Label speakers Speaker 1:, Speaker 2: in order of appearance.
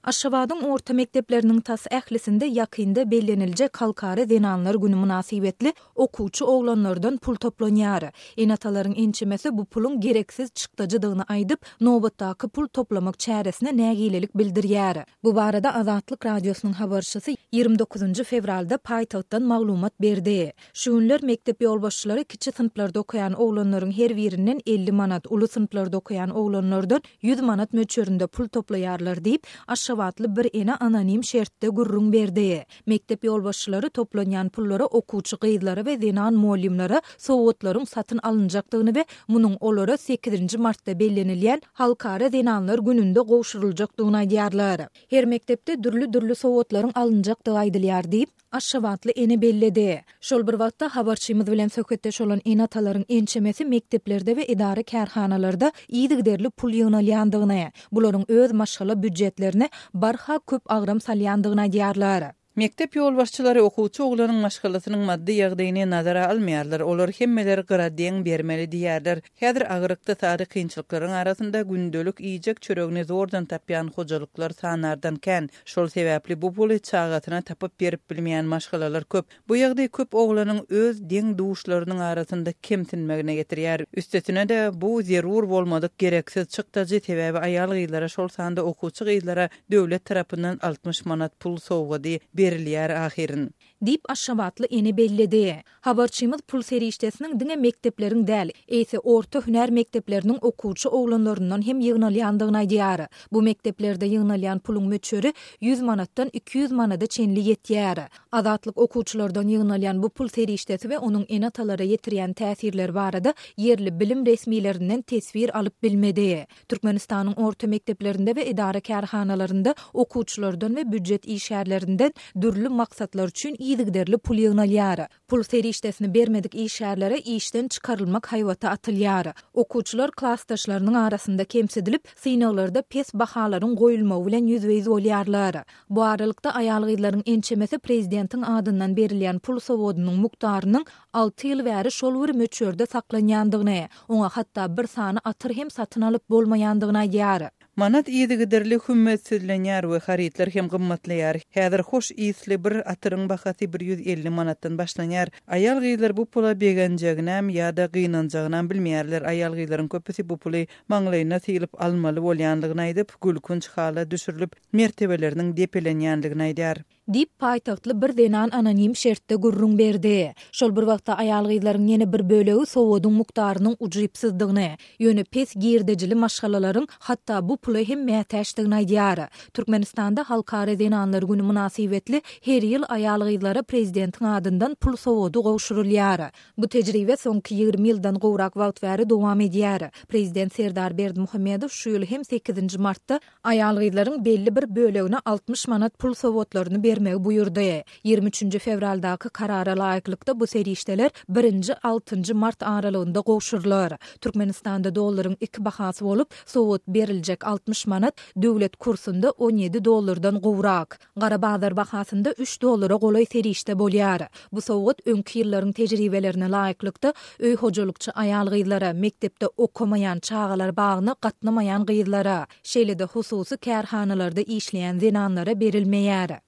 Speaker 1: Aşgabadyň orta mekdepleriniň tas ählisinde ýakynda belleniljek Halkara zenanlar güni mynasybetli okuwçy oglanlardan pul toplanýar. Ene-atalaryň ençemesi bu puluň gereksiz çykdajydygyny aýdyp, nobatdaky pul toplamak çäresine nägilelik bildirýär. Bu barada Azatlyk Radiosynyň habarçysy ýigrimi dokuzynjy fewralda paýtagtdan maglumat berdi. Şu günler mekdep ýolbaşçylary kiçi synplarda okaýan oglanlaryň her birinden elli manat, uly synplarda okaýan oglanlardan Ýüz manat möçberinde pul toplaýarlar diýip, aşgabatly bir ene anonim şertde gürrüň berdi. Mekdep ýolbaşçylary toplanýan pullara okuwçy gyzlara we zenan mugallymlara sowgatlaryň satyn alynjakdygyny we munuň olara sekizinji martda bellenilýän Halkara zenanlar gününde gowşuryljakdygyny aýdýarlar. Her mekdepde dürli-dürli sowgatlaryň alynjakdygy aýdylýar diýip, aşgabatly ene belledi. Şol bir wagtda, habarçymyz bilen söhbetdeş bolan ene-atalaryň ençemesi mekdeplerde we edara-kärhanalarda yzygiderli pul ýygnalýandygyny, bularyň öz maşgala býujetlerine barha köp agram salýandygyny aýdýarlar.
Speaker 2: Mekdep ýolbaşçylary okuwçy oglanyň maşgalasynyň maddy ýagdaýyny nazara almaýarlar, olar hemmeler gyra deň bermeli diýýärler. Häzir agyr ykdysady kynçylyklaryň arasynda gündelik iýjek çöregini zordan tapýan hojalyklar sanardan kän. Şol sebäpli bu puly çagasyna tapyp berip bilmeýän maşgalalar köp. Bu ýagdaý köp oglanyň öz deň-duşlarynyň arasynda kemsinmegine getirýär. Üstesine-de, bu zerur bolmadyk gereksiz çykdajy, sebäbi aýal-gyzlara, şol sanda okuwçy gyzlara döwlet tarapyndan altmyş manat pul sowgady berilýär ahyryn.
Speaker 1: diýip, aşgabatly ene belledi. Habarçymyz pul serişdesiniň diňe mekdepleriň däl, eýse orta hünär mekdepleriniň okuwçy oglanlaryndan hem ýygnalýandygyny aýdýar. Bu mekdeplerde ýygnalýan puluň möçberi ýüz manatdan iki ýüz manada çenli ýetýär. Azatlyk okuwçylardan ýygnalýan bu pul serişdesi we onuň ene-atalara ýetirýän täsirleri barada ýerli bilim resmilerinden teswir alyp bilmedi. Türkmenistanyň orta mekdeplerinde we edara-kärhanalarynda okuwçylardan we býujet işgärlerinden dürli maksatlar üçin yzygiderli pul ýygnalýar. Pul serişdesini bermedik işgärlere işden çykarylmak haýbaty atylýar. Okuwçylar klasdaşlarynyň arasynda kemsidilip, synaglarda pes bahalaryň goýulmagy bilen ýüzbe-ýüz bolýarlar. Bu aralykda, aýal-gyzlaryň ençemesi prezidentiň adyndan berilýän pul sowadynyň mukdarynyň alty ýyl bäri şol bir möçberde saklanýandygyny, oňa hatda bir sany atyr hem satyn alyp bolmaýandygyny aýdýar.
Speaker 2: Manat yzygiderli hümmetsizlenýär we harytlar hem gymmatlaýar. Häzir hoş ysly bir atyryň bahasy bir ýüz elli manatdan başlanýar. Aýal-gyzlar bu pula begenjeginem ýa-da gynanjagynam bilmeýärler. Aýal-gyzlaryň köpüsi bu puly maňlaýyna sylyp almaly bolýandygyny aýdyp, gülkünç hala düşürilip, mertebeleriniň depelenýändigini aýdýar.
Speaker 1: Diýip, paýtagtly bir zenan anonim şertde gürrüň berdi. Şol bir wagtda aýal-gyzlaryň ýene bir bölegi sowadyň mukdarynyň ujypsyzdygyny, ýöne pes girdejili maşgalalaryň hatda bu pula hem mätäçdigini aýdýar. Türkmenistanda Halkara zenanlar güni mynasybetli her ýyl aýal-gyzlara prezidentiň adyndan pul sowady gowşurylýar. Bu tejribe soňky ýigrimi ýyldan gowrak wagt bäri dowam edýär. Prezident Serdar Berdimuhamedow şu ýyl hem sekizinji martda Aýal-gyzlaryň belli bir bölegine altmyş manat pul sowgatlaryny bermegi buýurdy. Ýigrimi üçünji fewraldaky karara laýyklykda bu serişdeler birinji, altynjy mart aralygynda gowşurylar. Türkmenistanda dollaryň iki bahasy bolup, sowgat beriljek altmyş manat döwlet kursunda on ýedi dollardan gowrak. Gara bazar bahasynda üç dollara golaý serişde bolýar. Bu sowgat öňki ýyllaryň tejribelerine laýyklykda, öý hojalykçy aýal-gyzlara, mekdepde okamaýan, çagalar bagyna gatnamaýan gyzlara, şeýle-de hususy kärhanalarda işleýän zenanlara berilmeýär.